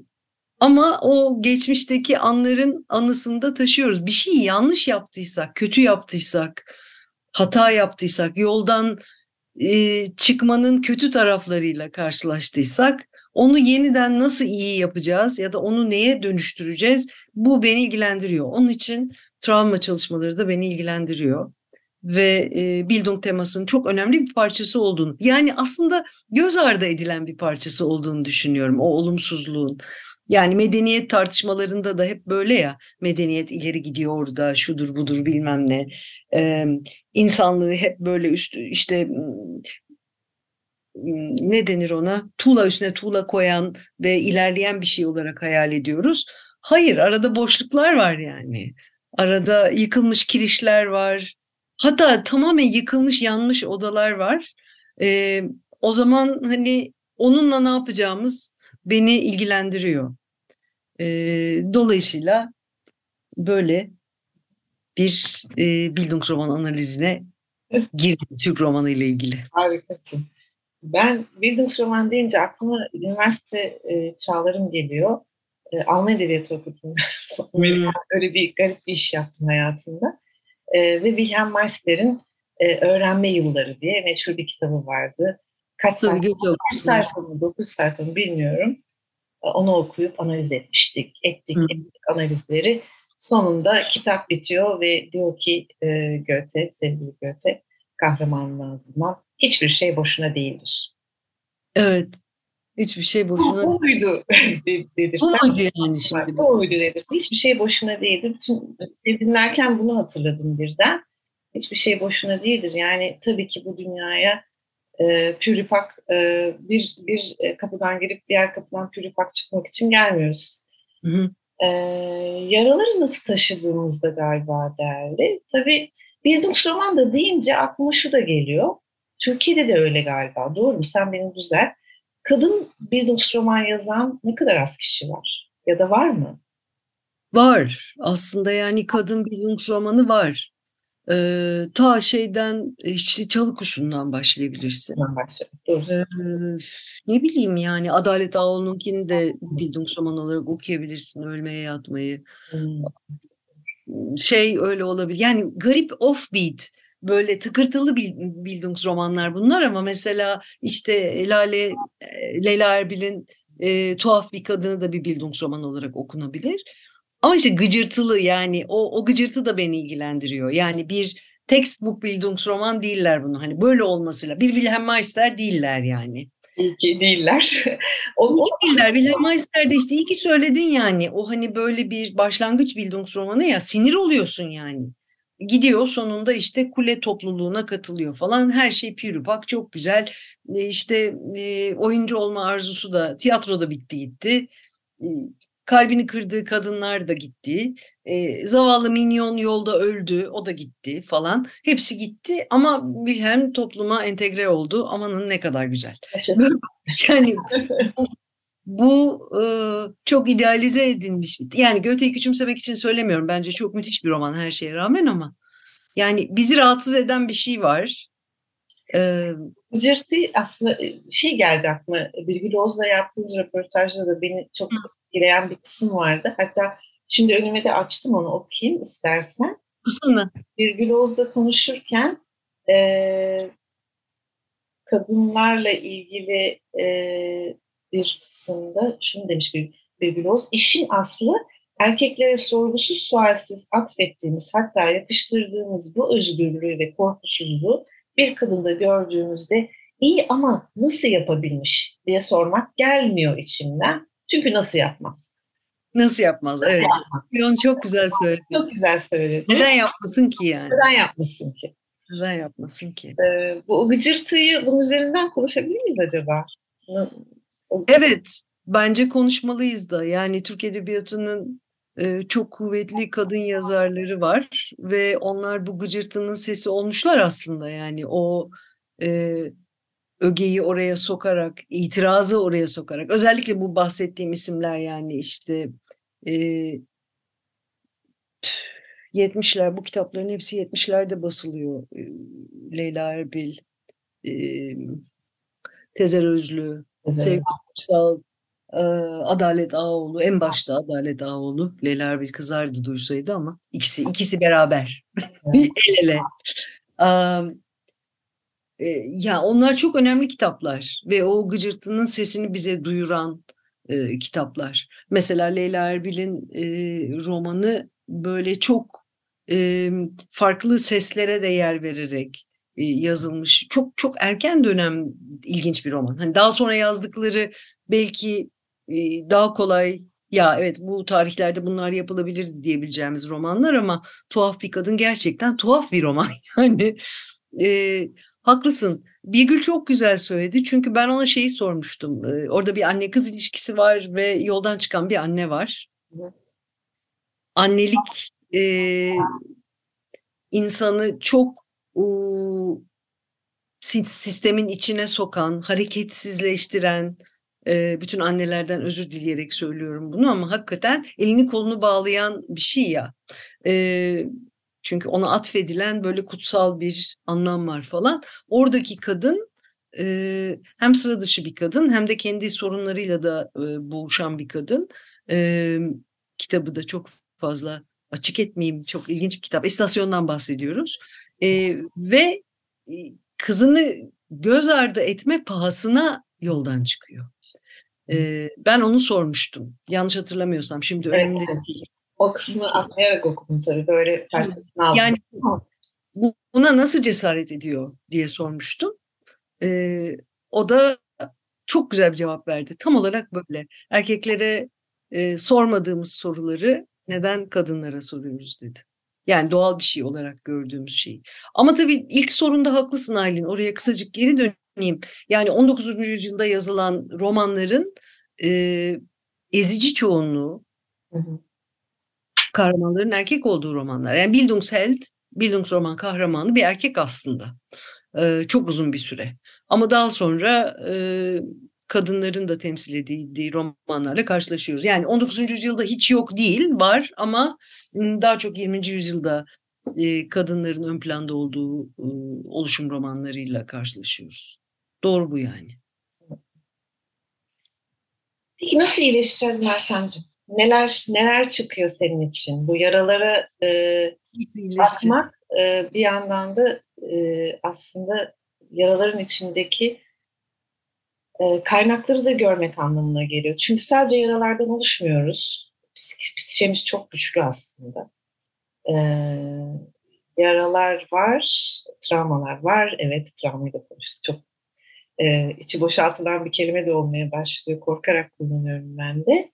ama o geçmişteki anların anısında taşıyoruz. Bir şey yanlış yaptıysak, kötü yaptıysak, hata yaptıysak, yoldan e, çıkmanın kötü taraflarıyla karşılaştıysak onu yeniden nasıl iyi yapacağız ya da onu neye dönüştüreceğiz bu beni ilgilendiriyor. Onun için travma çalışmaları da beni ilgilendiriyor ve e, Bildung temasının çok önemli bir parçası olduğunu yani aslında göz ardı edilen bir parçası olduğunu düşünüyorum o olumsuzluğun. Yani medeniyet tartışmalarında da hep böyle ya medeniyet ileri gidiyor orada şudur budur bilmem ne ee, insanlığı hep böyle üst işte ne denir ona tuğla üstüne tuğla koyan ve ilerleyen bir şey olarak hayal ediyoruz. Hayır arada boşluklar var yani arada yıkılmış kirişler var hatta tamamen yıkılmış yanmış odalar var. Ee, o zaman hani onunla ne yapacağımız beni ilgilendiriyor. E, dolayısıyla böyle bir e, Bildungsroman analizine girdim Türk romanı ile ilgili. Harikasın. Ben Bildungsroman deyince aklıma üniversite e, çağlarım geliyor. E, Alman Edebiyatı okudum. hmm. Öyle bir garip bir iş yaptım hayatımda. E, ve Wilhelm Meister'in e, Öğrenme Yılları diye meşhur bir kitabı vardı. Kaç sayfa, 9 sayfa mı, 9 sayfa mı bilmiyorum. Onu okuyup analiz etmiştik. Ettik, Hı. ettik analizleri. Sonunda kitap bitiyor ve diyor ki e, Göte, sevgili Göte, kahraman lazımdan hiçbir şey boşuna değildir. Evet. Hiçbir şey boşuna Bu muydu dedirten. Bu muydu yani şimdi? Bu muydu dedirten. Hiçbir şey boşuna değildir. Bütün dinlerken bunu hatırladım birden. Hiçbir şey boşuna değildir. Yani tabii ki bu dünyaya e, püripak e, bir, bir e, kapıdan girip diğer kapıdan püripak çıkmak için gelmiyoruz. Hı hı. E, yaraları nasıl taşıdığımızda galiba değerli. Tabii Bildungsroman da deyince aklıma şu da geliyor. Türkiye'de de öyle galiba. Doğru mu? Sen beni düzelt. Kadın Bildungsroman yazan ne kadar az kişi var? Ya da var mı? Var. Aslında yani kadın Bildungsromanı var. Ee, ta şeyden işte çalı kuşundan başlayabilirsin. Ee, ne bileyim yani Adalet Ağoğlu'nunkini de Bildungsroman olarak okuyabilirsin. Ölmeye yatmayı. Hmm. Şey öyle olabilir. Yani garip offbeat böyle tıkırtılı Bildungsromanlar bunlar ama mesela işte Lale Leyla Erbil'in e, tuhaf bir kadını da bir Bildungsroman olarak okunabilir. Ama işte gıcırtılı yani o, o gıcırtı da beni ilgilendiriyor. Yani bir textbook Bildungsroman değiller bunu. Hani böyle olmasıyla. Bir Wilhelm Meister değiller yani. İyi ki değiller. o, iyi ki değiller. Wilhelm Meister de işte iyi ki söyledin yani. O hani böyle bir başlangıç Bildungsromanı ya sinir oluyorsun yani. Gidiyor sonunda işte kule topluluğuna katılıyor falan. Her şey pürüpak çok güzel. E, işte e, oyuncu olma arzusu da tiyatroda bitti gitti. Kalbini kırdığı kadınlar da gitti. E, zavallı minyon yolda öldü, o da gitti falan. Hepsi gitti ama Wilhelm topluma entegre oldu. Amanın ne kadar güzel. yani bu, bu e, çok idealize edilmiş. Yani Goethe'yi küçümsemek için söylemiyorum. Bence çok müthiş bir roman her şeye rağmen ama. Yani bizi rahatsız eden bir şey var. Ee, Cırtı aslında şey geldi aklıma. Birgül Oz'la yaptığınız röportajda da beni çok gireyen bir kısım vardı. Hatta şimdi önüme de açtım onu okuyayım istersen. Kısmını. Birgül Oğuz'la konuşurken e, kadınlarla ilgili e, bir kısımda şunu demiş bir Birgül Oğuz. İşin aslı erkeklere sorgusuz sualsiz atfettiğimiz hatta yapıştırdığımız bu özgürlüğü ve korkusuzluğu bir kadında gördüğümüzde iyi ama nasıl yapabilmiş diye sormak gelmiyor içimden. Çünkü nasıl yapmaz? Nasıl yapmaz? Nasıl evet. Yapmaz? Onu çok güzel söyledi. Çok güzel söyledi. Neden yapmasın ki yani? Neden yapmasın ki? Neden yapmasın ki? Ee, bu gıcırtıyı bunun üzerinden konuşabilir miyiz acaba? Evet. Bence konuşmalıyız da. Yani Türk Edebiyatı'nın çok kuvvetli kadın yazarları var ve onlar bu gıcırtının sesi olmuşlar aslında. Yani o e, ögeyi oraya sokarak, itirazı oraya sokarak, özellikle bu bahsettiğim isimler yani işte e, 70'ler, bu kitapların hepsi 70'lerde basılıyor. E, Leyla Erbil, e, Tezer Özlü, Sevgi Kutsal, Adalet Ağoğlu, en başta Adalet Ağoğlu, Leyla Erbil kızardı duysaydı ama ikisi ikisi beraber, el ele. Um, ya onlar çok önemli kitaplar ve o gıcırtının sesini bize duyuran e, kitaplar. Mesela Leyla Erbil'in e, romanı böyle çok e, farklı seslere de yer vererek e, yazılmış. Çok çok erken dönem ilginç bir roman. Hani daha sonra yazdıkları belki e, daha kolay ya evet bu tarihlerde bunlar yapılabilirdi diyebileceğimiz romanlar ama tuhaf bir kadın gerçekten tuhaf bir roman yani. E, Haklısın. Birgül çok güzel söyledi. Çünkü ben ona şeyi sormuştum. orada bir anne kız ilişkisi var ve yoldan çıkan bir anne var. Annelik e, insanı çok e, sistemin içine sokan, hareketsizleştiren, bütün annelerden özür dileyerek söylüyorum bunu ama hakikaten elini kolunu bağlayan bir şey ya. Çünkü ona atfedilen böyle kutsal bir anlam var falan. Oradaki kadın hem sıra dışı bir kadın hem de kendi sorunlarıyla da boğuşan bir kadın. Kitabı da çok fazla açık etmeyeyim. Çok ilginç bir kitap. İstasyondan bahsediyoruz. Ve kızını göz ardı etme pahasına yoldan çıkıyor. E, ben onu sormuştum. Yanlış hatırlamıyorsam. Şimdi evet. önümde o kısmı atlayarak okudum tabii. Böyle parçasını aldım. Yani buna nasıl cesaret ediyor diye sormuştum. Ee, o da çok güzel bir cevap verdi. Tam olarak böyle. Erkeklere e, sormadığımız soruları neden kadınlara soruyoruz dedi. Yani doğal bir şey olarak gördüğümüz şey. Ama tabii ilk sorunda haklısın Aylin. Oraya kısacık geri döneyim. Yani 19. yüzyılda yazılan romanların e, ezici çoğunluğu hı hı kahramanların erkek olduğu romanlar. Yani Bildungsheld, Bildungsroman kahramanı bir erkek aslında. Ee, çok uzun bir süre. Ama daha sonra e, kadınların da temsil edildiği romanlarla karşılaşıyoruz. Yani 19. yüzyılda hiç yok değil, var ama daha çok 20. yüzyılda e, kadınların ön planda olduğu e, oluşum romanlarıyla karşılaşıyoruz. Doğru bu yani. Peki nasıl iyileşeceğiz Meltemciğim? Neler neler çıkıyor senin için? Bu yaralara e, bakmak e, bir yandan da e, aslında yaraların içindeki kaynakları da görmek anlamına geliyor. Çünkü sadece yaralardan oluşmuyoruz. Psikemiz çok güçlü aslında. E, yaralar var, travmalar var. Evet, travmayı da konuştuk. Çok e, içi boşaltılan bir kelime de olmaya başlıyor. Korkarak kullanıyorum ben de.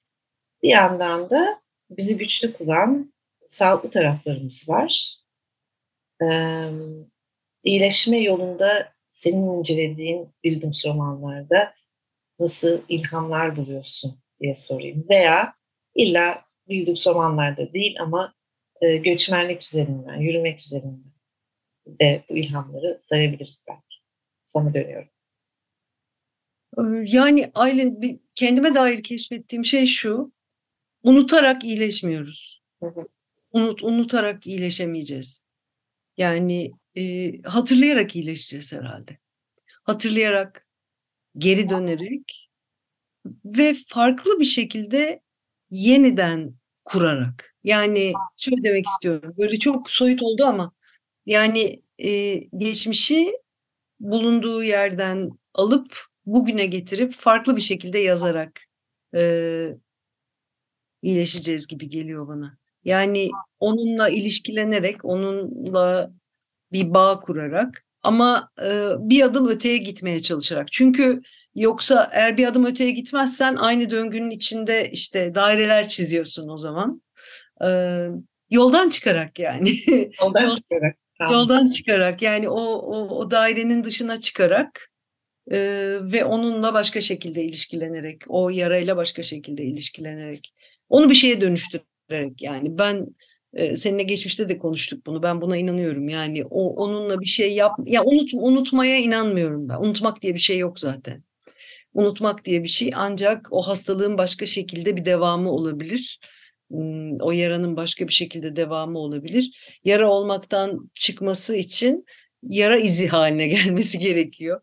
Bir yandan da bizi güçlü kılan sağlıklı taraflarımız var. E, iyileşme yolunda senin incelediğin bildiğim romanlarda nasıl ilhamlar buluyorsun diye sorayım. Veya illa bildiğim romanlarda değil ama e, göçmenlik üzerinden, yürümek üzerinden de bu ilhamları sayabiliriz belki. Sana dönüyorum. Yani Aylin kendime dair keşfettiğim şey şu. Unutarak iyileşmiyoruz. Hı hı. Unut, unutarak iyileşemeyeceğiz. Yani e, hatırlayarak iyileşeceğiz herhalde. Hatırlayarak, geri dönerek ve farklı bir şekilde yeniden kurarak. Yani şöyle demek istiyorum. Böyle çok soyut oldu ama yani e, geçmişi bulunduğu yerden alıp bugüne getirip farklı bir şekilde yazarak e, iyileşeceğiz gibi geliyor bana. Yani onunla ilişkilenerek, onunla bir bağ kurarak ama e, bir adım öteye gitmeye çalışarak. Çünkü yoksa eğer bir adım öteye gitmezsen aynı döngünün içinde işte daireler çiziyorsun o zaman. E, yoldan çıkarak yani. Yoldan çıkarak. Tamam. Yoldan çıkarak yani o, o, o dairenin dışına çıkarak e, ve onunla başka şekilde ilişkilenerek, o yarayla başka şekilde ilişkilenerek, onu bir şeye dönüştürerek yani ben seninle geçmişte de konuştuk bunu. Ben buna inanıyorum. Yani o onunla bir şey yap ya unut unutmaya inanmıyorum ben. Unutmak diye bir şey yok zaten. Unutmak diye bir şey ancak o hastalığın başka şekilde bir devamı olabilir. O yaranın başka bir şekilde devamı olabilir. Yara olmaktan çıkması için yara izi haline gelmesi gerekiyor.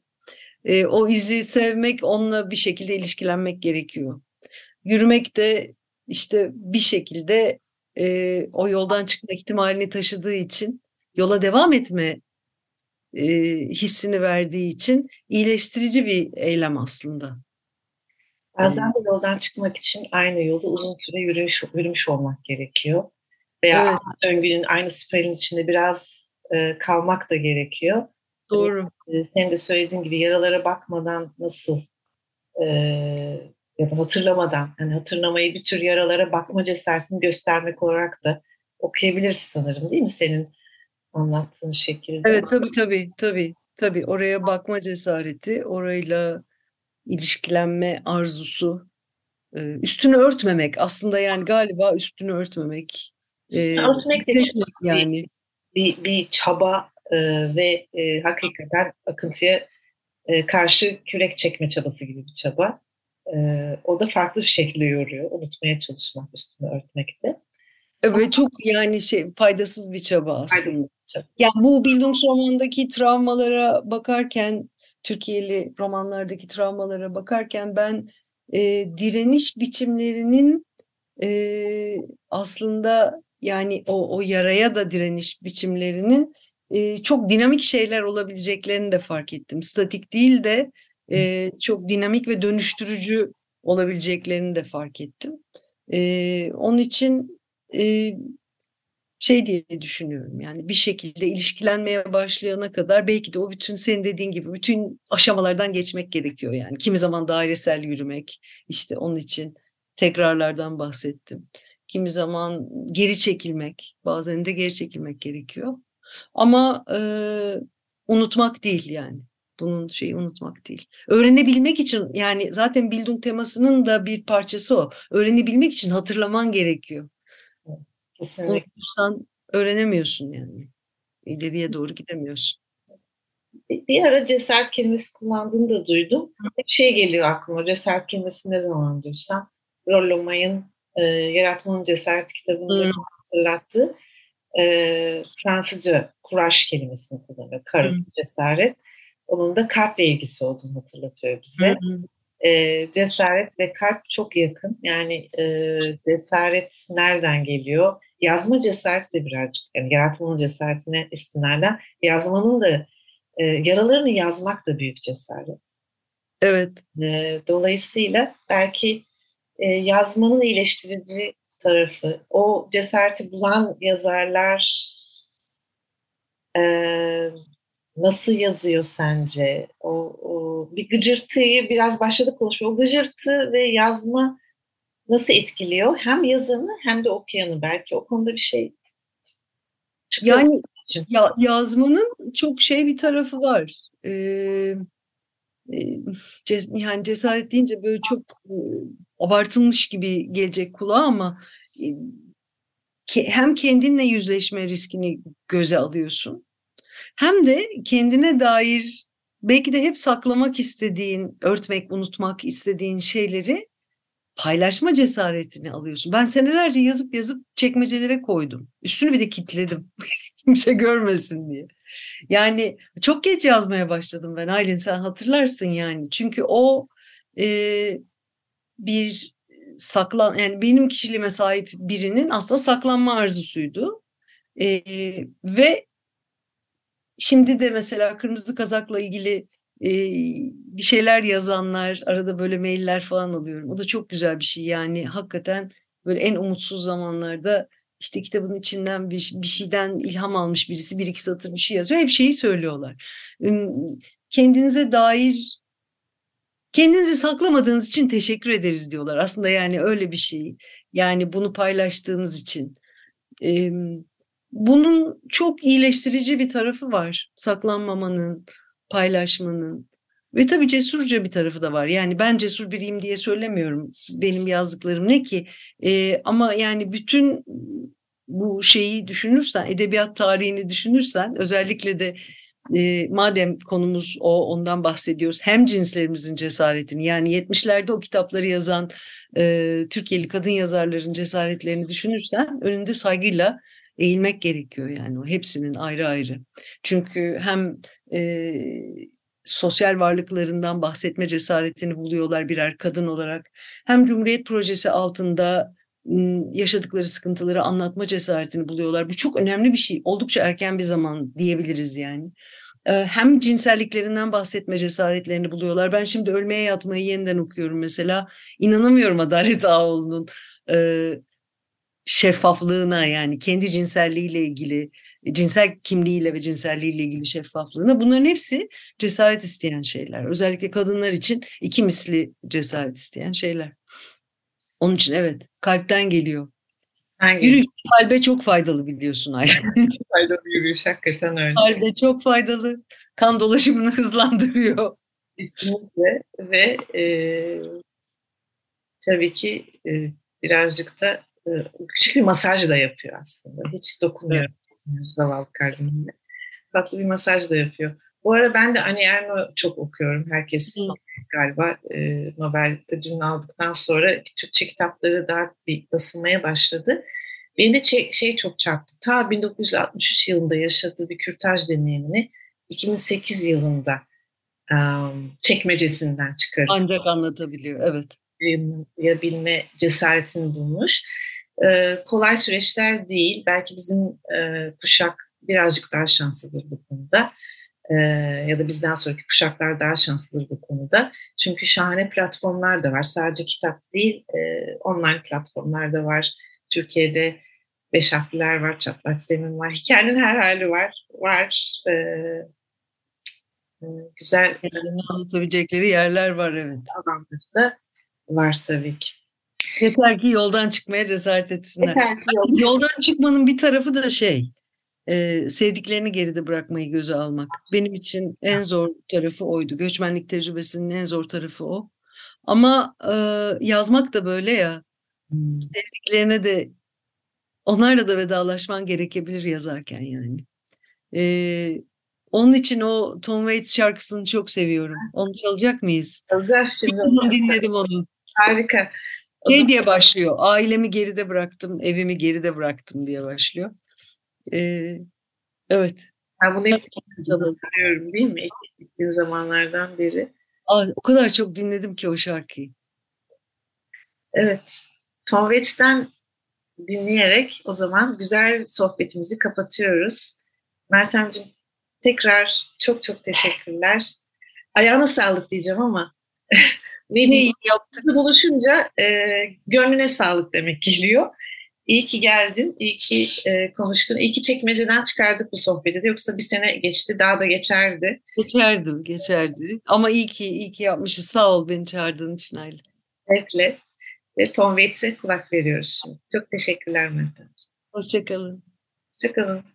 E, o izi sevmek, onunla bir şekilde ilişkilenmek gerekiyor. Yürümek de işte bir şekilde e, o yoldan çıkma ihtimalini taşıdığı için yola devam etme e, hissini verdiği için iyileştirici bir eylem aslında. Bazen de yoldan çıkmak için aynı yolu uzun süre yürümüş, yürümüş olmak gerekiyor. Veya evet. döngünün aynı spiralin içinde biraz e, kalmak da gerekiyor. Doğru. E, senin de söylediğin gibi yaralara bakmadan nasıl e, ya da hatırlamadan, hani hatırlamayı bir tür yaralara bakma cesaretini göstermek olarak da okuyabiliriz sanırım değil mi senin anlattığın şekilde? Evet tabii tabii tabii. Tabii oraya bakma cesareti, orayla ilişkilenme arzusu, üstünü örtmemek aslında yani galiba üstünü örtmemek. Üstünü örtmek de yani. Bir, bir çaba ve hakikaten akıntıya karşı kürek çekme çabası gibi bir çaba. E, o da farklı bir şekilde yoruyor. Unutmaya çalışmak, üstünü örtmekte. Evet çok yani şey faydasız bir çaba aslında. Çaba. Yani bu Bildungsroman'daki travmalara bakarken Türkiye'li romanlardaki travmalara bakarken ben e, direniş biçimlerinin e, aslında yani o, o yaraya da direniş biçimlerinin e, çok dinamik şeyler olabileceklerini de fark ettim. Statik değil de e, çok dinamik ve dönüştürücü olabileceklerini de fark ettim. E, onun için e, şey diye düşünüyorum yani bir şekilde ilişkilenmeye başlayana kadar belki de o bütün senin dediğin gibi bütün aşamalardan geçmek gerekiyor yani. Kimi zaman dairesel yürümek işte onun için tekrarlardan bahsettim. Kimi zaman geri çekilmek, bazen de geri çekilmek gerekiyor. Ama e, unutmak değil yani bunun şeyi unutmak değil. Öğrenebilmek için yani zaten Bildung temasının da bir parçası o. Öğrenebilmek için hatırlaman gerekiyor. Kesinlikle. Unutmuşsan öğrenemiyorsun yani. İleriye doğru gidemiyorsun. Bir ara cesaret kelimesi kullandığını da duydum. Hep şey geliyor aklıma. Cesaret kelimesi ne zaman duysam. Rollo May'ın e, Yaratmanın Cesareti kitabını hmm. hatırlattı. e, Fransızca kuraş kelimesini kullanıyor. Karın, cesaret. Onun da kalple ilgisi olduğunu hatırlatıyor bize. Hı hı. E, cesaret ve kalp çok yakın. Yani e, cesaret nereden geliyor? Yazma cesareti de birazcık, yani yaratmanın cesaretine istinaden yazmanın da e, yaralarını yazmak da büyük cesaret. Evet. E, dolayısıyla belki e, yazmanın iyileştirici tarafı, o cesareti bulan yazarlar e, nasıl yazıyor sence? O, o bir gıcırtıyı biraz başladık konuşmaya. O gıcırtı ve yazma nasıl etkiliyor? Hem yazanı hem de okuyanı. Belki o konuda bir şey çıkıyor. Yani için. Ya, yazmanın çok şey bir tarafı var. Ee, yani cesaret deyince böyle çok abartılmış gibi gelecek kulağa ama hem kendinle yüzleşme riskini göze alıyorsun hem de kendine dair belki de hep saklamak istediğin, örtmek, unutmak istediğin şeyleri paylaşma cesaretini alıyorsun. Ben senelerce yazıp yazıp çekmecelere koydum. Üstünü bir de kitledim. Kimse görmesin diye. Yani çok geç yazmaya başladım ben Aylin sen hatırlarsın yani. Çünkü o e, bir saklan yani benim kişiliğime sahip birinin aslında saklanma arzusuydu. E, ve şimdi de mesela kırmızı kazakla ilgili e, bir şeyler yazanlar arada böyle mailler falan alıyorum. O da çok güzel bir şey yani hakikaten böyle en umutsuz zamanlarda işte kitabın içinden bir, bir şeyden ilham almış birisi bir iki satır bir şey yazıyor. Hep şeyi söylüyorlar. Kendinize dair kendinizi saklamadığınız için teşekkür ederiz diyorlar. Aslında yani öyle bir şey. Yani bunu paylaştığınız için. Bunun çok iyileştirici bir tarafı var. Saklanmamanın, paylaşmanın. Ve tabii cesurca bir tarafı da var. Yani ben cesur biriyim diye söylemiyorum. Benim yazdıklarım ne ki? Ee, ama yani bütün bu şeyi düşünürsen, edebiyat tarihini düşünürsen, özellikle de e, madem konumuz o, ondan bahsediyoruz. Hem cinslerimizin cesaretini, yani 70'lerde o kitapları yazan e, Türkiye'li kadın yazarların cesaretlerini düşünürsen, önünde saygıyla eğilmek gerekiyor yani o hepsinin ayrı ayrı. Çünkü hem e, sosyal varlıklarından bahsetme cesaretini buluyorlar birer kadın olarak. Hem Cumhuriyet Projesi altında yaşadıkları sıkıntıları anlatma cesaretini buluyorlar. Bu çok önemli bir şey. Oldukça erken bir zaman diyebiliriz yani. Hem cinselliklerinden bahsetme cesaretlerini buluyorlar. Ben şimdi Ölmeye Yatmayı yeniden okuyorum mesela. İnanamıyorum Adalet Ağoğlu'nun şeffaflığına yani kendi cinselliğiyle ilgili, cinsel kimliğiyle ve cinselliğiyle ilgili şeffaflığına bunların hepsi cesaret isteyen şeyler. Özellikle kadınlar için iki misli cesaret isteyen şeyler. Onun için evet kalpten geliyor. Hangi? Yürüyüş kalbe çok faydalı biliyorsun Ayşe. faydalı yürüyüş hakikaten öyle. Kalbe çok faydalı. Kan dolaşımını hızlandırıyor. Kesinlikle ve e, tabii ki e, birazcık da küçük bir masaj da yapıyor aslında. Hiç dokunmuyorum. Evet. Zavallı kalbimle. Tatlı bir masaj da yapıyor. Bu ara ben de Annie Ernaux çok okuyorum. Herkes Hı. galiba e, Nobel ödülünü aldıktan sonra Türkçe kitapları daha bir basılmaya başladı. Beni de şey, şey çok çarptı. Ta 1963 yılında yaşadığı bir kürtaj deneyimini 2008 yılında um, çekmecesinden çıkarıyor. Ancak anlatabiliyor, evet. Yabilme cesaretini bulmuş. Ee, kolay süreçler değil. Belki bizim e, kuşak birazcık daha şanslıdır bu konuda e, ya da bizden sonraki kuşaklar daha şanslıdır bu konuda. Çünkü şahane platformlar da var. Sadece kitap değil, e, online platformlar da var. Türkiye'de beş harfliler var, çatlak zemin var. Hikayenin her hali var. Var. E, e, güzel. Anlatabilecekleri yerler var evet. Alanları da var tabii ki. Yeter ki yoldan çıkmaya cesaret etsinler. Yoldan. yoldan çıkmanın bir tarafı da şey, e, sevdiklerini geride bırakmayı göze almak. Benim için en zor tarafı oydu. Göçmenlik tecrübesinin en zor tarafı o. Ama e, yazmak da böyle ya. Hmm. Sevdiklerine de onlarla da vedalaşman gerekebilir yazarken yani. E, onun için o Tom Waits şarkısını çok seviyorum. Onu çalacak mıyız? Çalacağız şimdi. Dinledim onu. Harika. Şey diye başlıyor. Ailemi geride bıraktım, evimi geride bıraktım diye başlıyor. Ee, evet. Ben bunu hep hatırlıyorum değil mi? İlk gittiğin zamanlardan beri. Aa, o kadar çok dinledim ki o şarkıyı. Evet. Tom Waits'ten dinleyerek o zaman güzel sohbetimizi kapatıyoruz. Meltemciğim tekrar çok çok teşekkürler. Ayağına sağlık diyeceğim ama ne diyeyim yaptık buluşunca e, gönlüne sağlık demek geliyor. İyi ki geldin, iyi ki e, konuştun, iyi ki çekmeceden çıkardık bu sohbeti. Yoksa bir sene geçti, daha da geçerdi. Geçerdi, geçerdi. Ama iyi ki, iyi ki yapmışız. Sağ ol beni çağırdığın için Aile. Zevkle. Ve Tom Waits'e kulak veriyoruz şimdi. Çok teşekkürler Meltem. Hoşçakalın. Hoşçakalın.